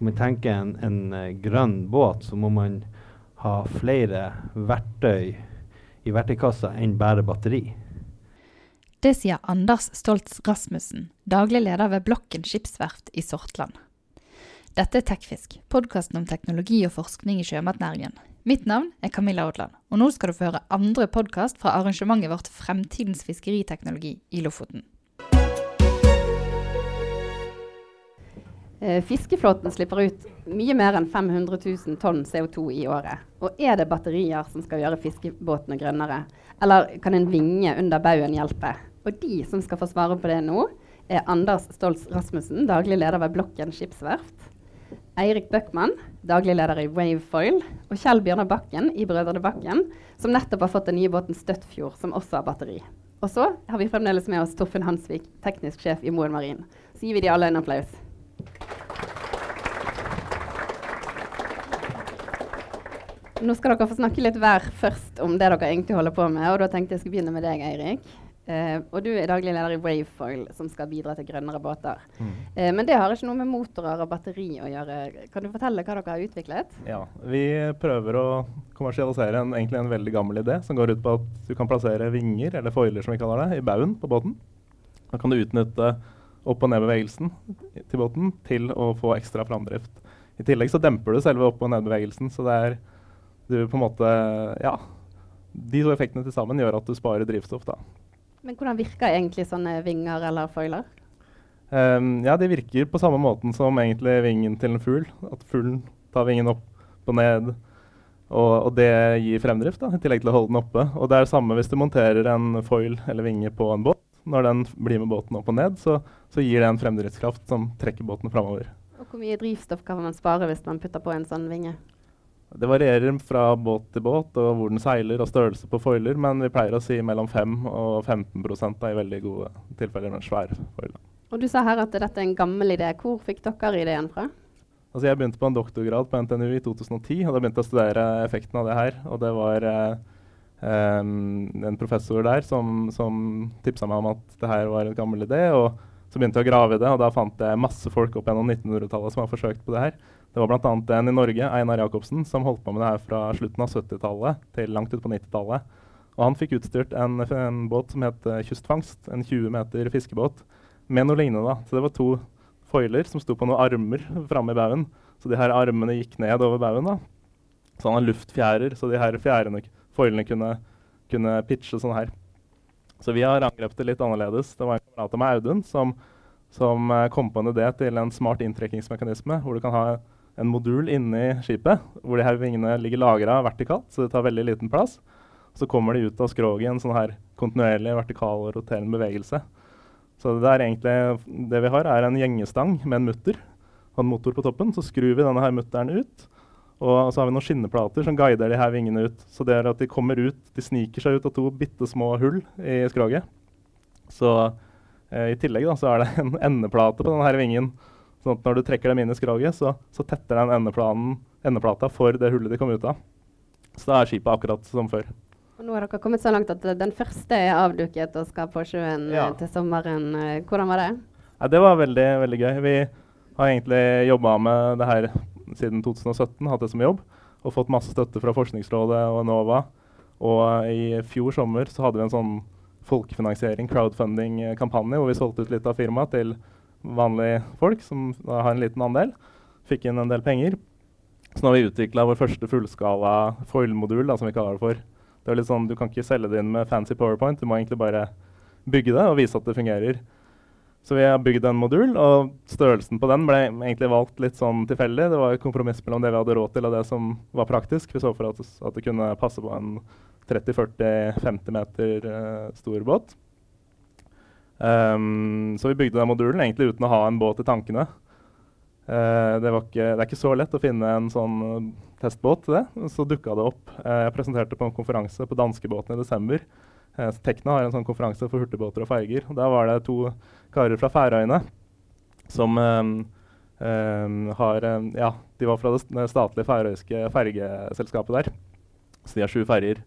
skal vi tenke en, en uh, grønn båt, så må man ha flere verktøy i verktøykassa enn bare batteri. Det sier Anders Stoltz Rasmussen, daglig leder ved Blokken skipsverft i Sortland. Dette er Tekfisk, podkasten om teknologi og forskning i sjømatnæringen. Mitt navn er Camilla Odland, og nå skal du få høre andre podkast fra arrangementet vårt Fremtidens fiskeriteknologi i Lofoten. Fiskeflåten slipper ut mye mer enn 500 000 tonn CO2 i året. Og er det batterier som skal gjøre fiskebåtene grønnere? Eller kan en vinge under baugen hjelpe? Og de som skal få svare på det nå, er Anders Stolz Rasmussen, daglig leder ved Blokken skipsverft. Eirik Bøckmann, daglig leder i Wavefoil. Og Kjell Bjørnar Bakken i Brødrene Bakken, som nettopp har fått den nye båten Støttfjord, som også har batteri. Og så har vi fremdeles med oss Torfinn Hansvik, teknisk sjef i Moen Marin. Så gir vi de alle en applaus. Nå skal dere få snakke litt hver først om det dere egentlig holder på med. og da tenkte Jeg skulle begynne med deg, Eirik. Eh, og Du er daglig leder i Wavefoil, som skal bidra til grønnere båter. Mm. Eh, men det har ikke noe med motorer og batteri å gjøre. Kan du fortelle hva dere har utviklet? Ja, Vi prøver å kommersialisere en, egentlig en veldig gammel idé som går ut på at du kan plassere vinger, eller foiler som vi kaller det, i baugen på båten. Da kan du utnytte opp- og ned-bevegelsen til båten til å få ekstra framdrift. I tillegg så demper du selve opp- og ned-bevegelsen, så det er du på en måte Ja. De to effektene til sammen gjør at du sparer drivstoff. da. Men hvordan virker egentlig sånne vinger eller foiler? Um, ja, De virker på samme måten som egentlig vingen til en fugl. At fuglen tar vingen opp og ned. Og, og, det gir fremdrift, da, i tillegg til å holde den oppe. Og det er det samme hvis du monterer en foil eller vinge på en båt. Når den blir med båten opp og ned, så, så gir det en fremdriftskraft som trekker båten framover. Og Hvor mye drivstoff kan man spare hvis man putter på en sånn vinge? Det varierer fra båt til båt og hvor den seiler og størrelse på foiler, men vi pleier å si mellom 5 og 15 da, i veldig gode tilfeller med svære svær foil. Og Du sa her at dette er en gammel idé. Hvor fikk dere ideen fra? Altså jeg begynte på en doktorgrad på NTNU i 2010, og da begynte jeg å studere effekten av det her. Og det var eh, en professor der som, som tipsa meg om at det her var en gammel idé. og så begynte jeg å grave i det, og da fant jeg masse folk opp gjennom 1900-tallet som har forsøkt på det her. Det var bl.a. en i Norge, Einar Jacobsen, som holdt på med det her fra slutten av 70-tallet til langt ut på 90-tallet. Og han fikk utstyrt en, en, båt som het uh, Kystfangst, en 20 meter fiskebåt, med noe lignende. da. Så det var to foiler som sto på noen armer framme i baugen. Så de her armene gikk ned over baugen. Så han har luftfjærer, så de her fjærene, foilene kunne, kunne pitche sånn her. Så vi har angrepet det litt annerledes. Det var en kamerat av meg, Audun, som, som uh, kom på en idé til en smart inntrekkingsmekanisme, hvor du kan ha en modul inni skipet hvor de her vingene ligger lagra vertikalt, så det tar veldig liten plass. Så kommer de ut av skroget i en sånn her kontinuerlig vertikal og roterende bevegelse. Så det, er egentlig, det vi har, er en gjengestang med en mutter og en motor på toppen. Så skrur vi denne her mutteren ut. Og så har vi noen skinneplater som guider de her vingene ut. Så det er at de kommer ut, de sniker seg ut av to bitte små hull i skroget. Så eh, i tillegg da, så er det en endeplate på denne her vingen Sånn at når du trekker dem inn i skroget, så, så tetter den endeplata for det hullet de kom ut av. Så da er skipet akkurat som før. Og nå har dere kommet så langt at den første er avduket og skal på sjøen ja. Eh, til sommeren. Eh, hvordan var det? Ja, det var veldig, veldig gøy. Vi har egentlig jobba med det her siden 2017, hatt det som jobb. Og fått masse støtte fra Forskningsrådet og Enova. Og i fjor sommer så hadde vi en sånn folkefinansiering, crowdfunding-kampanje, hvor vi solgte ut litt av firmaet til vanlige folk som har en liten andel. Fikk inn en del penger. Så nå har vi utvikla vår første fullskala foil-modul, som vi kaller det for. Det er litt sånn, Du kan ikke selge det inn med fancy powerpoint, du må egentlig bare bygge det og vise at det fungerer. Så vi har bygd en modul, og størrelsen på den ble egentlig valgt litt sånn tilfeldig. Det var et kompromiss mellom det vi hadde råd til og det som var praktisk. Vi så for at, at det kunne passe på en 30-40-50 meter uh, stor båt. Um, så vi bygde den modulen egentlig uten å ha en båt i tankene. Uh, det, ikke, det, er ikke så lett å finne en sånn uh, testbåt til det. Så dukka det opp. Uh, jeg presenterte på en konferanse på danskebåten i desember. Tekna har en sånn konferanse for hurtigbåter og ferger. Og der var det to karer fra Færøyene som um, um, har Ja, de var fra det statlige færøyske fergeselskapet der. Så de har sju ferger.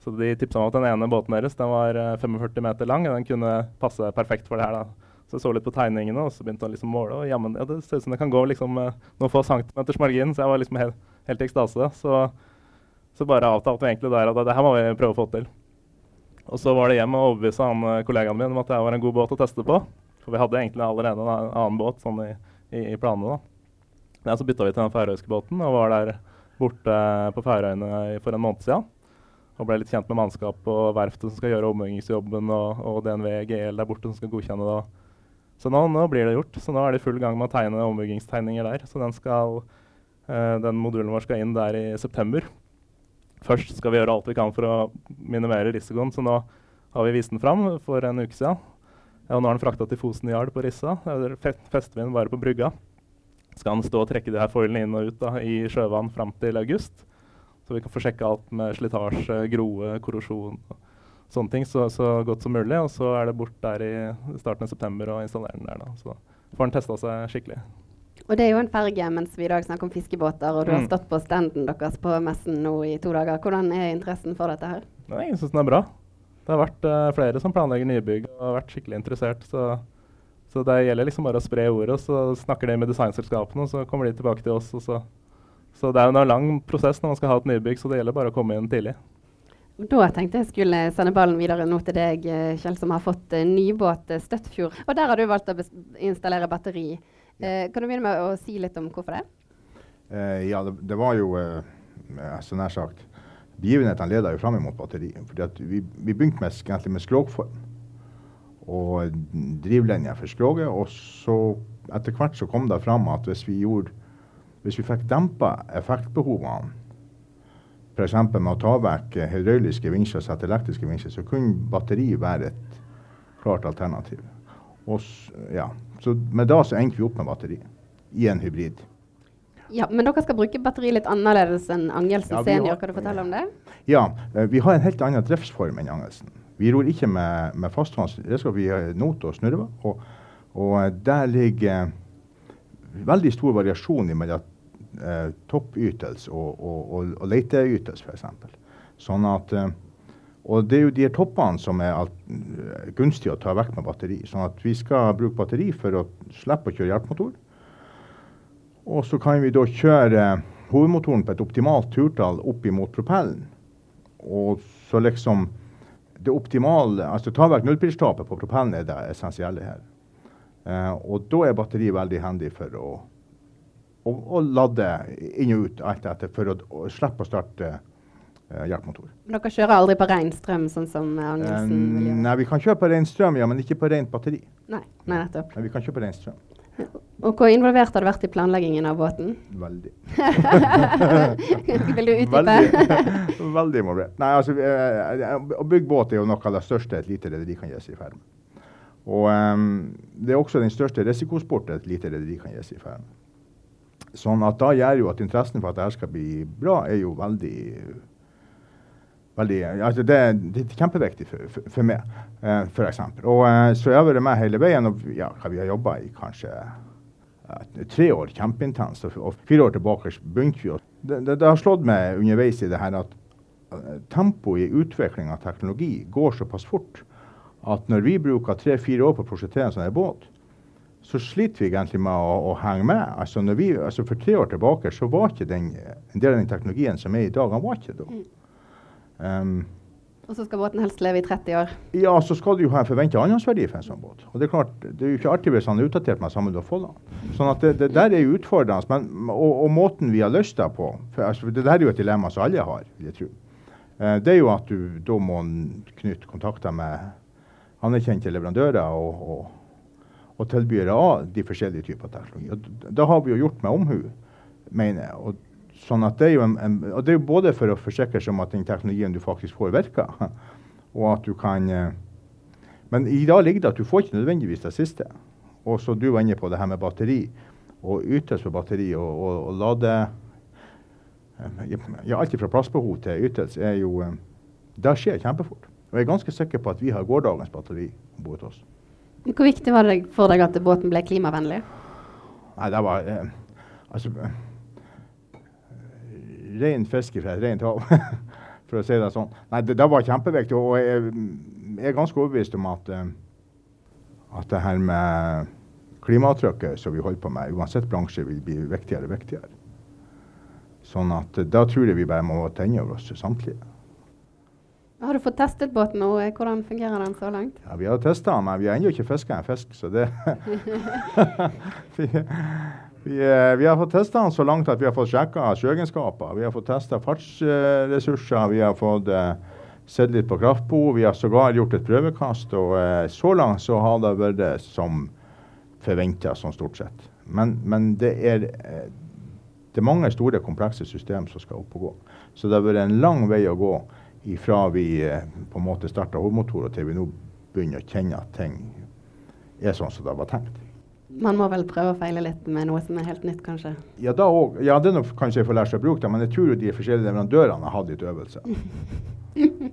Så de tipsa meg at den ene båten deres den var 45 eh, meter lang, og den kunne passe perfekt for det her. da. Så jeg så litt på tegningene og så begynte jeg liksom å måle. Og jammen, ja, det ser ut som det kan gå liksom, noen få centimeters margin. Så jeg var liksom helt, helt i ekstase. Så, så bare avtalte vi egentlig der at det her må vi prøve å få til. Og så var det hjem og overbevise han eh, kollegaen min om at det var en god båt å teste på. For vi hadde egentlig allerede en annen båt sånn i, i, i planene. da. Men så bytta vi til den færøyske båten og var der borte på Færøyene for en måned siden. Og ble litt kjent med mannskap og verftet som skal gjøre ombyggingsjobben, og, og DNV GL der borte som skal godkjenne det. Så nå, nå, blir det gjort. Så nå er de i full gang med å tegne ombyggingstegninger der. Så den, skal, uh, den modulen vår skal inn der i september. Først skal vi gjøre alt vi kan for å minimere risikoen, så nå har vi vist den fram for en uke siden. Ja, nå er den frakta til Fosen Yard på Rissa. Der fester vi den bare på brygga. Skal den stå og trekke de her foilene inn og ut da, i sjøvann fram til august. Så vi kan få sjekka alt med slitasje, groe, korrosjon. og sånne ting så, så, godt som mulig. Og så er det bort der i starten av september og installere den der. da. Så får den testa seg skikkelig. Og det er jo en ferge, mens vi i dag snakker om fiskebåter, og du mm. har stått på standen deres på messen nå i to dager. Hvordan er interessen for dette her? Nei, jeg syns den er bra. Det har vært uh, flere som planlegger nybygg og har vært skikkelig interessert. Så, så, det gjelder liksom bare å spre ordet, og så snakker de med designselskapene, og så kommer de tilbake til oss. Så, så, det er jo en lang prosess når man skal ha et nybygg, så det gjelder bare å komme inn tidlig. Da tenkte jeg skulle sende ballen videre nå til deg, eh, Kjell, som har fått uh, nybåt Støttfjord. Og der har du valgt å installere batteri. Uh, kan du begynne med å si litt om hvorfor det? Uh, ja, det, det, var jo så nær sagt Begivenhetene leda jo fram mot batteri. fordi vi, vi begynte med, med skrogform og drivlinja for skroget. Og så etter hvert så kom det fram at hvis vi, gjorde, hvis vi fikk dempa effektbehovene f.eks. med å ta vekk hydrauliske vinsjer og sette elektriske vinsjer, så kunne batteri være et klart alternativ. Og, ja. Så men da så endte vi opp med batteri i en hybrid. Ja, Men dere skal bruke batteri litt annerledes enn Angelsen ja, senior. Kan du fortelle om det? Ja, eh, vi har en helt annen driftsform enn Angelsen. Vi ror ikke med, med fastvannsredskap, vi har not og snurver. Og, og, eh, der ligger veldig stor variasjon mellom eh, toppytelse og, og, og, og leteytelse, f.eks. Sånn at eh, og det er jo de toppene som er alt, uh, å ta vekk med batteri. Sånn at vi skal bruke batteri for å slippe å kjøre hjelpemotor. Og så kan vi da kjøre hovedmotoren på et optimalt turtall opp imot propellen. Og så liksom det optimale, altså Ta vekk nullpilstapet på propellen er det essensielle her. Eh, og da er batteriet veldig handy for å å, å lade inn og ut alt etter for å, å slippe å starte hjelpemotor. Dere kjører aldri på ren strøm, sånn som Agnesen uh, vil gjøre? Nei, vi kan kjøre på ren strøm, ja, men ikke på rent batteri. Nei, nei nettopp. Men vi kan kjøre på ren strøm. Og hvor involvert har du vært i planleggingen av båten? Veldig. vil du utdype? veldig, veldig involvert. Nei, altså, Å bygge båt er jo noe av det største et lite rederi kan gi seg i ferd med. Og um, det er også den største risikosporten et lite rederi kan gi seg i ferd med. Sånn at da gjør jo at interessen for at dette skal bli bra, er jo veldig veldig, altså det, det, er kjempeviktig for, for, for meg, eh, f.eks. Og eh, så jeg har vært med hele veien. og ja, Vi har jobba i kanskje eh, tre år kjempeintenst, og, og, fire år tilbake begynte vi. Det, det, det, har slått meg underveis i det her at uh, tempoet i utvikling av teknologi går såpass fort at når vi bruker tre-fire år på å prosjektere en sånn båt, så sliter vi egentlig med å, å henge med. Altså, vi, altså for tre år tilbake så var ikke den, en del av den teknologien som er i dag, han var ikke da. Um, og så skal båten helst leve i 30 år? Ja, så skal du jo ha en forventa anleggsverdi for en sånn båt. Og Det er klart, det er jo ikke alltid hvis han er utdatert med samme du har fått. Sånn at det, det der er jo utfordrende. Men, og, og, måten vi har løst det på for, altså, Det der er jo et dilemma som alle har, vil jeg tro. Uh, det er jo at du da må knytte kontakter med anerkjente leverandører og, og og tilbydere av de forskjellige typer teknologi. Og da har vi jo gjort med omhu, mener jeg. Og, sånn at det er jo en, en, og det er jo både for å forsikre seg om at den teknologien du faktisk får, virker. Og at du kan eh, Men i dag ligger det at du får ikke nødvendigvis det siste. Og så du var inne på det her med batteri, og ytelse på batteri og, og, og lade eh, ja, Alt fra plassbehov til ytelse er jo eh, Det skjer kjempefort. Og jeg er ganske sikker på at vi har gårsdagens batteri om bord hos oss. Hvor viktig var det for deg at båten ble klimavennlig? Nei, det var eh, Altså Ren fiske fra et rent hav, for å si det sånn. Nei, det, det var kjempeviktig. Og jeg, jeg, er ganske overbevist om at, eh, at det her med klimaavtrykket som vi holder på med, uansett bransje, vil bli viktigere og viktigere. Sånn at eh, da tror jeg vi bare må ta inn over oss samtlige. Har du fått testet båten nå? Hvordan fungerer den så langt? Ja, Vi har testa den, men vi har ennå ikke fiska en fisk, så det vi, eh, vi har fått testa den så langt at vi har fått sjekka sjøegenskaper. Vi har fått testa fartsressurser. Vi har fått eh, sett litt på kraftbehov. Vi har sågar gjort et prøvekast. Og eh, så langt så har det vært som forventa, sånn stort sett. Men, men det er det er mange store, komplekse system som skal opp og gå. Så det har vært en lang vei å gå ifra vi på en måte starta hovedmotorer til vi nå begynner å kjenne at ting er sånn som det var tenkt. Man må vel prøve å feile litt med noe som er helt nytt, kanskje? Ja, da òg. ja det er nok kanskje jeg får lære seg å bruke det, men jeg tror jo de forskjellige leverandørene har hatt litt øvelse.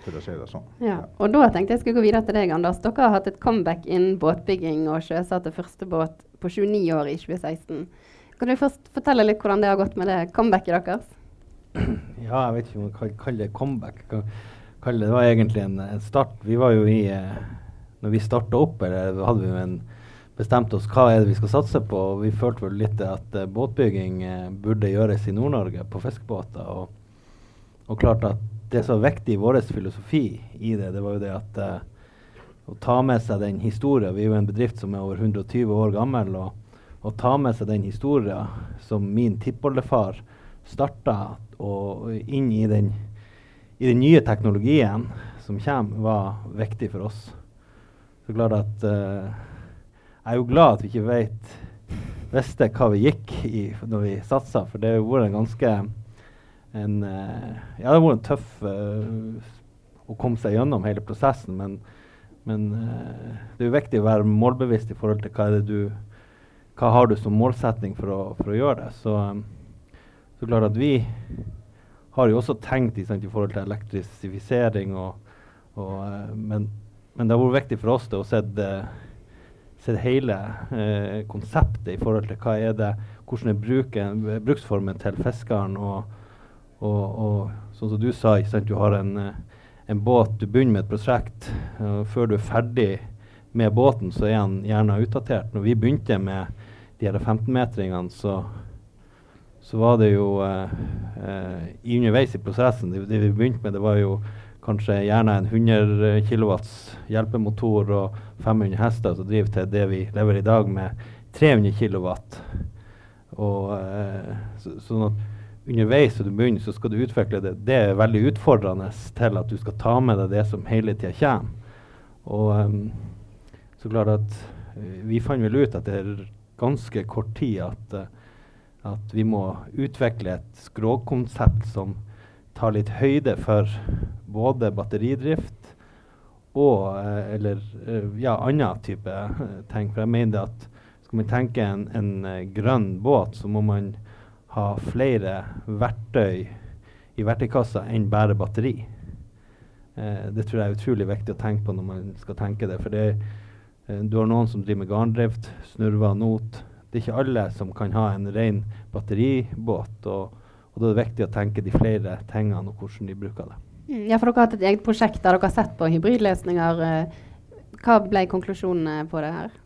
For å si det sånn. Ja. Og da tenkte jeg skulle gå videre til deg, Anders. Dere har hatt et comeback innen båtbygging og sjøsatte første båt på 29 år i 2016. Kan du først fortelle litt hvordan det har gått med det comebacket deres? Ja, jeg vet ikke om jeg kan kalle det comeback. Kalle det, det var egentlig en, en start. Vi var jo i eh, Når vi starta opp, eller hadde vi jo en bestemt oss hva er det vi skal satse på. og Vi følte vel litt at uh, båtbygging uh, burde gjøres i Nord-Norge, på fiskebåter. Og, og, klart at det som var viktig i vår filosofi i det, det var jo det at uh, å ta med seg den historien Vi er jo en bedrift som er over 120 år gammel. og å ta med seg den historien som min tippoldefar starta, og inn i den, i den, nye teknologien som kommer, var viktig for oss. Så klart at Jeg er jo glad at vi ikke vet, visste hva vi gikk i når vi satsa, for det har vært en ganske en, uh, Ja, det har vært tøff uh, å komme seg gjennom hele prosessen, men, men det er jo viktig å være målbevisst i forhold til hva er det du hva har du som målsetning for å, for å gjøre det. Så, um, så klart at vi har jo også tenkt sant, i forhold til elektrifisering, og, og, uh, men, men, det har vært viktig for oss å se, se hele eh, konseptet i forhold til hva er det, hvordan er bruken, bruksformen til fiskeren. Og, og, og sånn som du sa, sant, du har en, en, båt, du begynner med et prosjekt. og før du er ferdig med båten, så er den gjerne utdatert. Når vi begynte med de her 15-metringene, så, så, var det jo eh, eh, underveis i prosessen det, det, vi begynte med, det var jo kanskje gjerne en 100 kW hjelpemotor og 500 hester som driver til det vi lever i dag med 300 kW. Og, eh, så, sånn at underveis når du begynner, så skal du utvikle det. Det er veldig utfordrende til at du skal ta med deg det som hele tida kommer. Og um, så klart at uh, vi fant vel ut at det er ganske kort tid at, at vi må utvikle et skrogkonsept som tar litt høyde for både batteridrift og uh, eller uh, ja, annen type ting. For jeg mener at skal man tenke en, en grønn båt, så må man ha flere verktøy i verktøykassa enn bare batteri. det tror jeg er utrolig viktig å tenke på når man skal tenke det. For det Eh, du har noen som driver med garndrift, snurver, not. Det er ikke alle som kan ha en ren batteribåt. Og, og da er det viktig å tenke de flere tingene og hvordan de bruker det. Mm, ja, for Dere har hatt et eget prosjekt der dere har sett på hybridløsninger. Eh, hva ble konklusjonene på det her?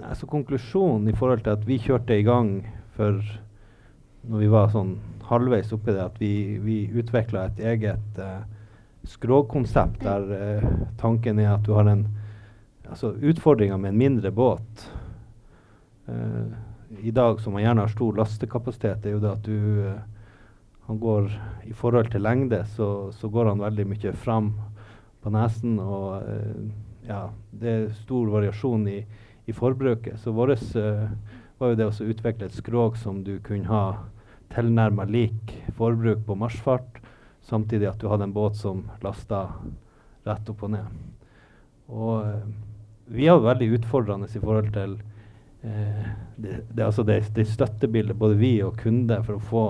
Altså, Konklusjonen i forhold til at vi kjørte i gang for når vi var sånn halvveis oppi det, at vi, vi utvikla et eget uh, skrogkonsept der uh, tanken er at du har en altså Utfordringa med en mindre båt uh, i dag, som man gjerne har stor lastekapasitet, er jo det at du han går I forhold til lengde så, så, går han veldig mye fram på nesen. Og uh, ja, det er stor variasjon i, i forbruket. Så vårt var jo det å utvikle et skrog som du kunne ha tilnærma lik forbruk på marsjfart, samtidig at du hadde en båt som lasta rett opp og ned. Og vi har veldig utfordrende i forhold til eh, det, det, altså det, det, støttebildet, både vi og kunde, for å få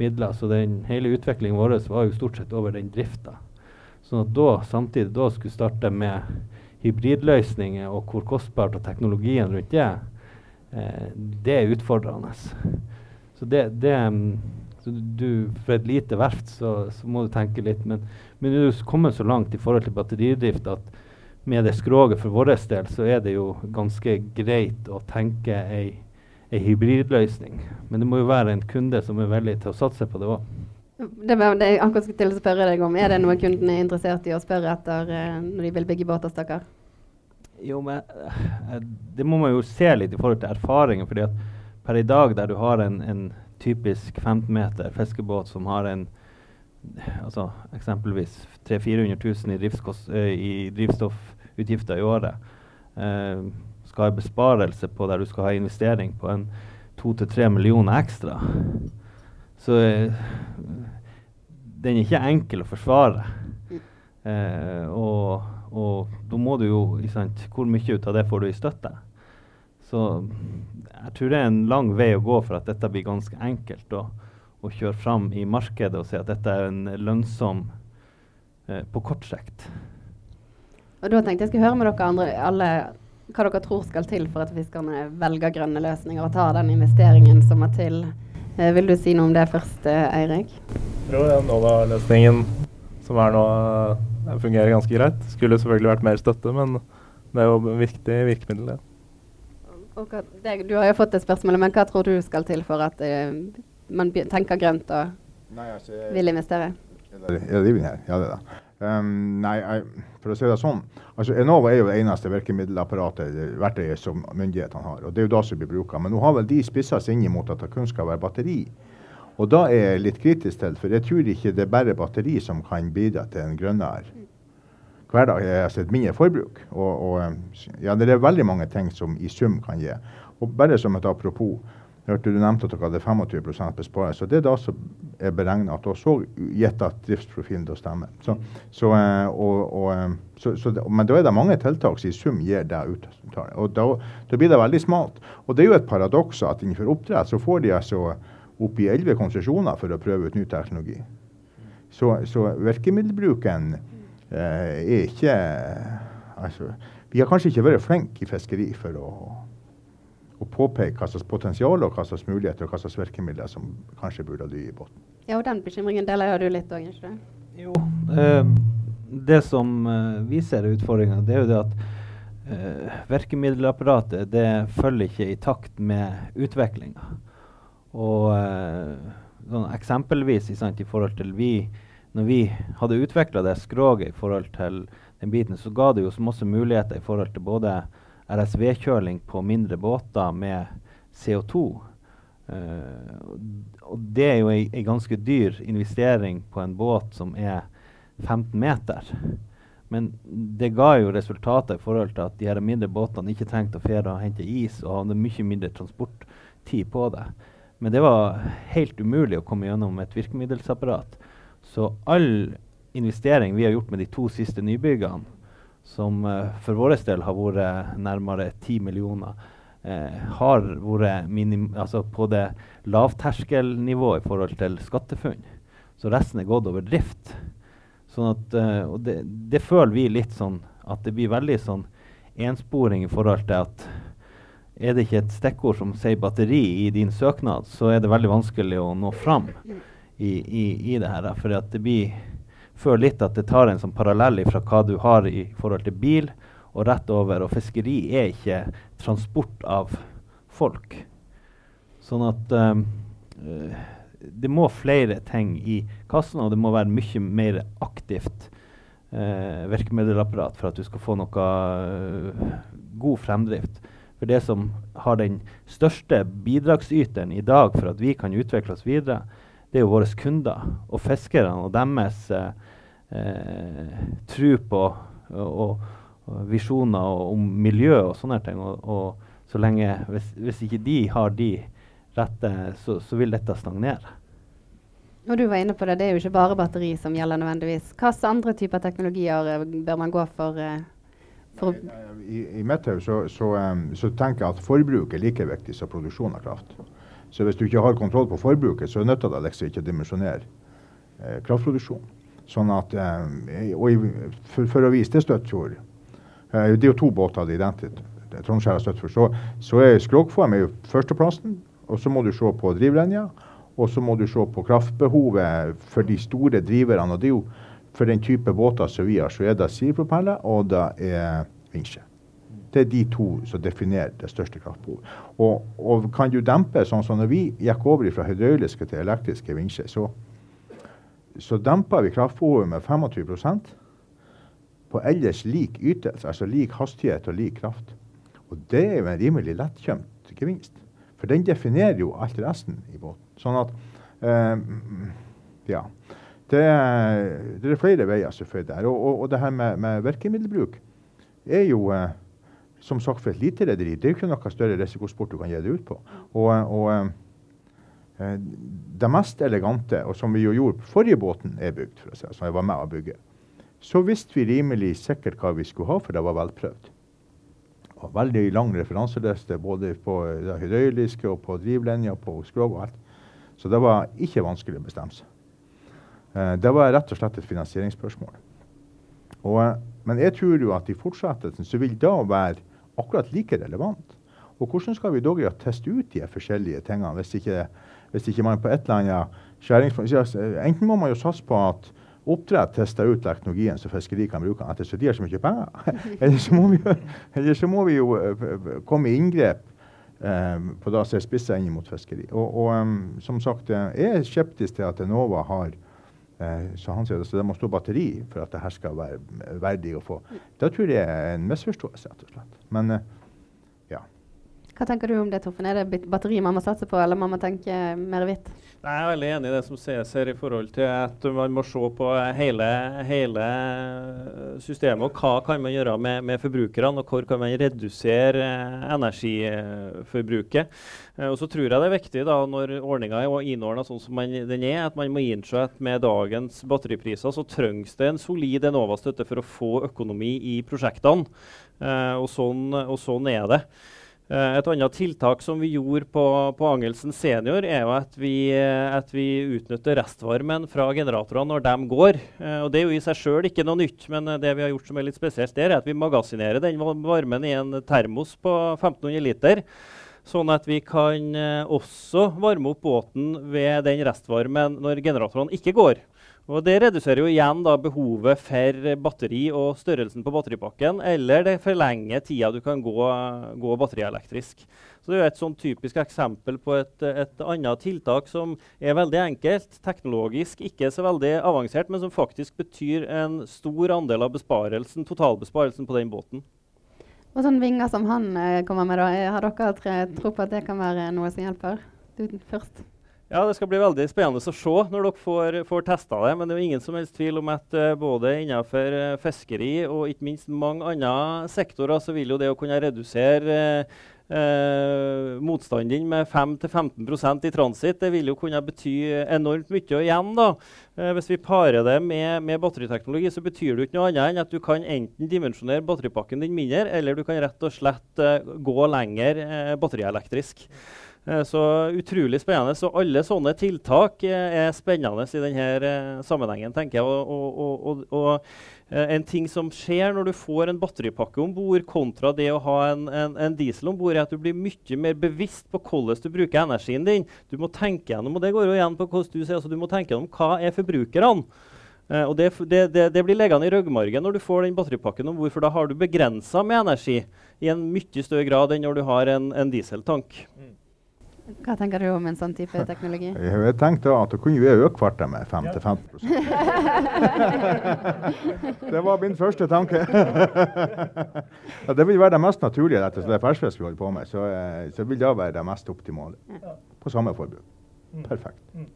midler. Så den hele utviklingen vår var jo stort sett over den drifta. Sånn at da, samtidig da skulle starte med hybridløsninger og hvor kostbart og teknologien rundt det, eh, det er utfordrende. Så det, det så du, For et lite verft så, så, må du tenke litt. Men, men du er kommet så langt i forhold til batteridrift at med det skroget for vår del, så er det jo ganske greit å tenke ei, ei hybridløsning. Men det må jo være en kunde som er villig til å satse på det òg. Det var det jeg akkurat skulle til å spørre deg om. Er det noe kunden er interessert i å spørre etter eh, når de vil bygge båter, stakkar? Jo, men eh, det må man jo se litt i forhold til erfaringen. fordi at per i dag der du har en, en typisk 15 meter fiskebåt som har en altså eksempelvis 300 000-400 000 i, i drivstoffutgifter i året, eh, skal ha besparelse på der du skal ha investering på en 2-3 millioner ekstra, så eh, den er ikke enkel å forsvare. Eh, og, og da må du jo sant, Hvor mye ut av det får du i støtte? Så jeg tror det er en lang vei å gå for at dette blir ganske enkelt å, å kjøre fram i markedet og si at dette er en lønnsom eh, på kort sikt. Og Da tenkte jeg skulle høre med dere andre alle hva dere tror skal til for at fiskerne velger grønne løsninger og tar den investeringen som må til. Eh, vil du si noe om det først, eh, Eirik? Jeg tror den Nova-løsningen som er nå, fungerer ganske greit. Skulle selvfølgelig vært mer støtte, men det er jo et viktig virkemiddel. Ja. Hva, det, du har jo fått det spørsmålet, men hva tror du skal til for at uh, man tenker grønt og Nei, altså, jeg, vil investere? Er det er her? Ja, det er det. Um, nei, jeg, for å si det sånn. altså Enova er jo det eneste virkemiddelapparatet verktøyet som myndighetene har. og Det er jo da som blir bruka. Men nå har vel de spissa seg inn mot at det kun skal være batteri. Og da er jeg litt kritisk til, for jeg tror ikke det er bare batteri som kan bidra til en grønnere hverdag. Altså et mindre forbruk. Og, og, ja, det er veldig mange ting som i sum kan gi. Og bare som et apropos. Hørte Du nevnte at dere hadde 25 besparelse. Det er da som er beregna at også så gitt at driftsprofilen da stemmer. Så, så, eh, og, og, eh, så, men da er det mange tiltak som i sum gir det ut. Og da, da, blir det veldig smalt. Og det er jo et paradoks at innenfor oppdrett så får de altså oppi elleve konsesjoner for å prøve ut ny teknologi. Så virkemiddelbruken eh, er ikke altså, Vi har kanskje ikke vært flinke i fiskeri for å og påpeke hva slags potensial og hva slags muligheter og hva slags virkemidler som kanskje burde ligge i båten. Ja, og Den bekymringen deler du litt òg, ikke Jo. Eh, det som eh, vi ser er utfordringa, det er jo det at eh, virkemiddelapparatet det følger ikke i takt med utviklinga. Og eh, sånn eksempelvis sant, i forhold til vi når vi hadde utvikla det skroget i forhold til den biten, så ga det jo så masse muligheter i forhold til både RSV-kjøling på mindre båter med CO2. Uh, eh, og det er jo ei ganske dyr investering på en båt som er 15 meter. Men det ga jo resultater i forhold til at de her mindre båtene ikke trengte å fere og hente is og hadde mye mindre transporttid på det. Men det var helt umulig å komme gjennom et virkemiddelsapparat. Så all investering vi har gjort med de to siste nybyggene, som uh, for vår del har vært nærmere 10 millioner, uh, har vært altså på det lavterskelnivået i forhold til skattefunn. Så resten er gått over drift. Sånn at, uh, og det, det, føler vi litt sånn at det blir veldig sånn ensporing i forhold til at er det ikke et stikkord som sier batteri i din søknad, så er det veldig vanskelig å nå fram i, i, i det her. For det blir føler litt at det tar en sånn parallell fra hva du har i forhold til bil og rett over. Og fiskeri er ikke transport av folk. Sånn at um, det må flere ting i kassen, og det må være mye mer aktivt uh, virkemiddelapparat for at du skal få noe uh, god fremdrift. For det som har den største bidragsyteren i dag for at vi kan utvikle oss videre, det er jo våre kunder og fiskerne og deres uh, eh, tro på og, og visjoner om miljø og sånne ting. Og, og så lenge, hvis, hvis, ikke de har de rette, så, så, vil dette stagnere. Og du var inne på det, det er jo ikke bare batteri som gjelder nødvendigvis. Hvilke andre typer teknologier eh, bør man gå for? Eh, for I, I, mitt hode så, så, så, tenker jeg at forbruk er like viktig som produksjon av kraft. Så hvis du ikke har kontroll på forbruket, så nytter det liksom ikke å dimensjonere eh, kraftproduksjon. Sånn at, eh, for, for, å vise til Støttfjord eh, Det er jo to båter det identisk. Trondskjær og Støttfjord. Så, så er skrogform er førsteplassen. Og så må du se på drivlinja. Og så må du se på kraftbehovet for de store driverne. Og det er jo for den type båter som vi har, så er det sidepropeller og det er vinsjer. Det er de to som definerer det største kraftbehovet. Og, og, kan du dempe, sånn som når vi gikk over fra hydrauliske til elektriske vinsjer, så, så demper vi kraftbehovet med 25% på ellers lik ytelse, altså lik hastighet og lik kraft. Og det er jo en rimelig lettkjømt gevinst. For den definerer jo alt resten i båten. Sånn at eh, Ja. Det, det, er flere veier selvfølgelig der. Og, og, og det her med, med virkemiddelbruk er jo eh, som sagt for et lite rederi. Det er jo ikke noe større risikosport du kan gi det ut på. Og, og eh, det mest elegante, og som vi jo gjorde på forrige båten er bygd, for å si, som jeg var med å bygge, så visste vi rimelig sikkert hva vi skulle ha, for det var velprøvd. Og veldig lang referanseliste både på det hydrauliske og på drivlinja, på skrog og alt. Så det var ikke vanskelig å bestemme seg. Eh, det var rett og slett et finansieringsspørsmål. Og, eh, men jeg tror jo at i fortsettelsen så vil det være akkurat like relevant. Og hvordan skal vi da teste ut de forskjellige tingene hvis ikke, hvis ikke man på et eller annet skjæringspunkt Enten må man jo satse på at oppdrett tester ut teknologien så fiskeri kan bruke den, ettersom de har så mye penger. eller, så må vi, eller så må vi jo uh, komme i inngrep um, på det som er spissa inn mot fiskeri. Og, og um, som sagt, jeg er skeptisk til at Enova har så han sier det, så det må stå batteri for at det her skal være verdig å få. Da tror jeg er en misforståelse, rett og slett. Men ja. Hva tenker du om det, Torfinn? Er det batteri man må satse på, eller må man tenke mer hvitt? Jeg er veldig enig i det som sies her i forhold til at man må se på hele, hele systemet. og Hva kan man gjøre med, med, forbrukerne, og hvor kan man redusere energiforbruket. Eh, og så tror jeg det er viktig da, når ordninga er innordna sånn som man, den er, at man må innse at med dagens batteripriser så trengs det en solid Enova-støtte for å få økonomi i prosjektene. Uh, og, sånn, og sånn er det. Eh, et annet tiltak som vi gjorde på, på Angelsen senior, er jo at vi, eh, at vi, utnytter restvarmen fra generatorene når de går. Eh, og Det er jo i seg sjøl ikke noe nytt, men det vi har gjort som er litt spesielt, der, er at vi magasinerer den varmen i en termos på 1500 liter. Sånn at vi kan også varme opp båten ved den restvarmen når generatorene ikke går. Og Det reduserer jo igjen da behovet for batteri og størrelsen på batteripakken, eller det forlenger tida du kan gå, gå batterielektrisk. Så Det er jo et sånn typisk eksempel på et, et, annet tiltak som er veldig enkelt, teknologisk ikke så veldig avansert, men som faktisk betyr en stor andel av besparelsen, totalbesparelsen på den båten. Og sånne vinger som han eh, kommer med, da, har dere tro på at det kan være noe som hjelper? Du først. Ja, Det skal bli veldig spennende å se når dere får, får testa det. Men det er jo ingen som helst tvil om at uh, både innenfor uh, fiskeri og ikke minst mange andre sektorer, så vil jo det å kunne redusere uh, motstanden din med 5-15% i transit, det vil jo kunne bety enormt mye. Igjen, da, hvis vi parer det med, med, batteriteknologi, så betyr det ikke noe annet enn at du kan enten dimensjonere batteripakken din mindre, eller du kan rett og slett gå lenger batterielektrisk. Eh, så utrolig spennende. Så alle sånne tiltak eh, er spennende i denne eh, sammenhengen, tenker jeg. Og, og, og, en ting som skjer når du får en batteripakke om bord, kontra det å ha en, en, en diesel om bord, er at du blir mye mer bevisst på hvordan du bruker energien din. Du må tenke gjennom, og det går jo igjen på hvordan du sier, altså du må tenke gjennom hva er forbrukerne. Uh, og det, det, det, blir liggende i ryggmargen når du får den batteripakken om bord, for da har du begrensa med energi i en mye større grad enn når du har en, en dieseltank. Mm. Hva tenker du om en sånn type teknologi? Jeg tenkte at da kunne vi øke farta med 5-15 Det var min første tanke. ja, det vil være det mest naturlige etter det ferskfisk vi holder på med. Så, eh, så vil det være det mest optimale. På samme forbruk. Mm. Perfekt. Mm.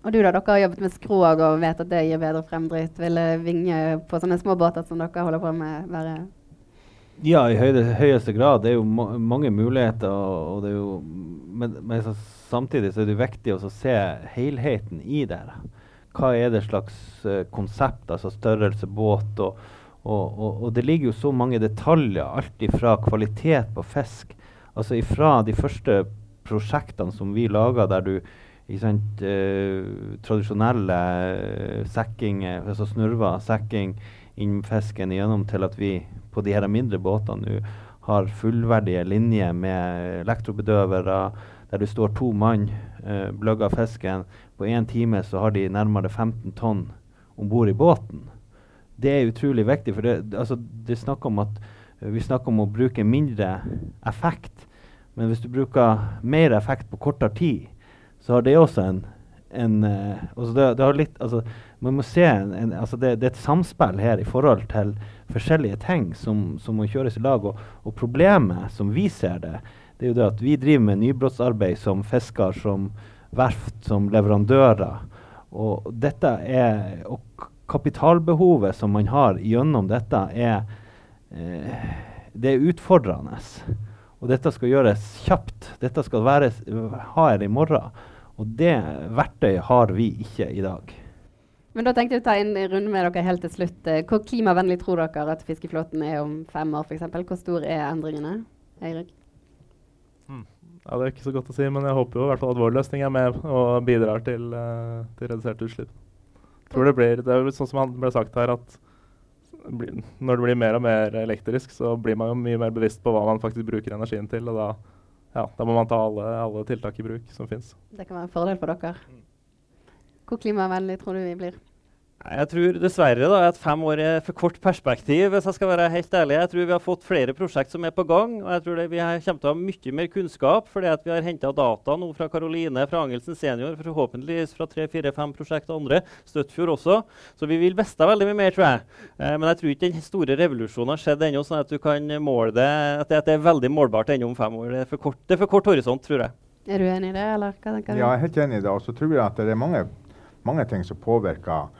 Og du da, Dere har jobbet med skrog og vet at det gir bedre fremdrift. Ville Vinge på sånne små båter som dere holder på med, være ja, i høyde, høyeste grad. Det er jo ma mange muligheter. Og, er jo, men, men så, samtidig så er det viktig å se helheten i det. Hva er det slags uh, konsept, altså størrelse, båt og, og, og, og, det ligger jo så mange detaljer. Alt ifra kvalitet på fisk, altså ifra de første prosjektene som vi laga der du sant, uh, tradisjonelle uh, sekkinger, altså snurva, sekking inn fisken igjennom til at vi på de her mindre båtene nå har fullverdige linjer med elektrobedøvere, der du står to mann, eh, bløgger fisken. På én time så har de nærmere 15 tonn om bord i båten. Det er utrolig viktig, for det, altså, det snakker om at uh, vi snakker om å bruke mindre effekt. Men hvis du bruker mer effekt på kortere tid, så har det også en, en uh, altså det, det, har litt, altså, Man må se en, en, altså det, det, er et samspill her i forhold til forskjellige ting som, som må kjøres i lag. Og, og, problemet, som vi ser det, det er jo det at vi driver med nybrottsarbeid som fisker, som verft, som leverandører. Og dette er, og kapitalbehovet som man har gjennom dette, er, eh, det er utfordrende. Og dette skal gjøres kjapt. Dette skal være her i morgen. Og det verktøyet har vi ikke i dag. Men da tenkte jeg å ta en runde med dere helt til slutt. Eh, hvor klimavennlig tror dere at fiskeflåten er om fem år f.eks.? Hvor stor er endringene? Eirik? Hmm. Ja, Det er ikke så godt å si, men jeg håper jo i hvert fall at vår løsning er med og bidrar til, uh, til reduserte utslipp. Tror det blir, det er jo sånn som han ble sagt her, at når det blir mer og mer elektrisk, så blir man jo mye mer bevisst på hva man faktisk bruker energien til. og da ja, da må man ta alle, alle tiltak i bruk som fins. Det kan være en fordel for dere. Hvor klimavennlig tror du vi blir? Jeg tror dessverre da, at fem år er for kort perspektiv. hvis Jeg skal være helt ærlig. Jeg tror vi har fått flere prosjekt som er på gang. og jeg tror det, Vi kommer til å ha mye mer kunnskap fordi at vi har henta data nå fra Karoline, fra Angelsen senior, forhåpentligvis fra tre-fire-fem prosjekt andre. Støttfjord også. Så vi vil vite veldig mye mer, tror jeg. Eh, men jeg tror ikke den store revolusjonen har skjedd ennå, sånn at du kan måle det, at det, at det er veldig målbart ennå om fem år. Det er, for kort, er for kort horisont, tror jeg. Er du enig i det, eller hva tenker du? Ja, jeg er helt enig i det. Og så tror jeg at det er mange, mange ting som påvirker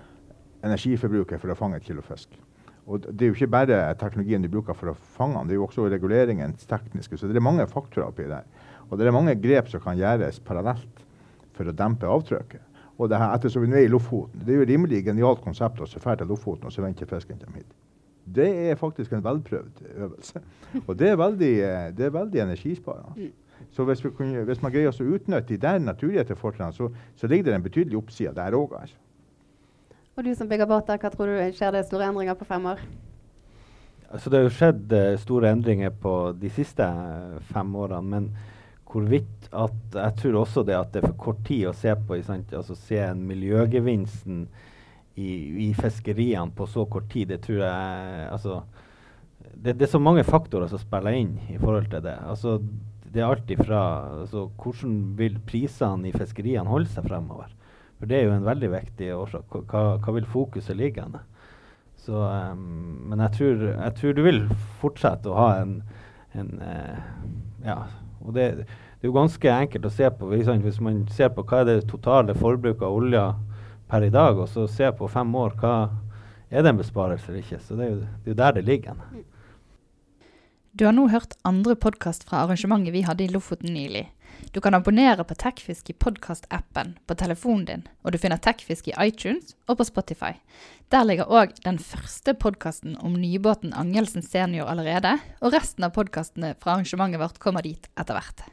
energiforbruket for å fange et kilo fisk. Og det er jo ikke bare teknologien du bruker for å fange den, det er jo også reguleringens tekniske. Så det er mange faktorer oppi der. Og det er mange grep som kan gjøres parallelt for å dempe avtrykket. Og det her, ettersom vi er i Lofoten, det er jo et rimelig genialt konsept å dra til Lofoten og så vente fisken kommer hit. Det er faktisk en velprøvd øvelse. Og det er veldig, det er veldig energisparende. Så hvis, kunne, hvis, man greier å utnytte de der naturgitte fortrinnene, så, så, ligger det en betydelig oppside der òg. Altså. Og du som bygger båter, hva tror du skjer det store endringer på fem år? Altså, det har jo skjedd uh, store endringer på de siste uh, fem årene. Men hvorvidt at Jeg tror også det at det er for kort tid å se på altså se en miljøgevinsten i, i, fiskeriene på så kort tid. Det tror jeg altså, det, det, er så mange faktorer som spiller inn i forhold til det. Altså, det er alt ifra altså, Hvordan vil prisene i fiskeriene holde seg fremover? For det er jo en veldig viktig årsak. Hva, hva vil fokuset ligge hen? Um, men jeg tror, jeg tror, du vil fortsette å ha en, en uh, Ja. Og det, det, er jo ganske enkelt å se på. Hvis man ser på hva er det totale forbruket av olje per i dag, og så ser på fem år, hva er det en besparelse eller ikke? Så det er jo, det er jo der det ligger. Du har nå hørt andre podkast fra arrangementet vi hadde i Lofoten nylig. Du kan abonnere på Tekfisk i podkastappen på telefonen din, og du finner Tekfisk i iTunes og på Spotify. Der ligger òg den første podkasten om nybåten Angelsen senior allerede, og resten av podkastene fra arrangementet vårt kommer dit etter hvert.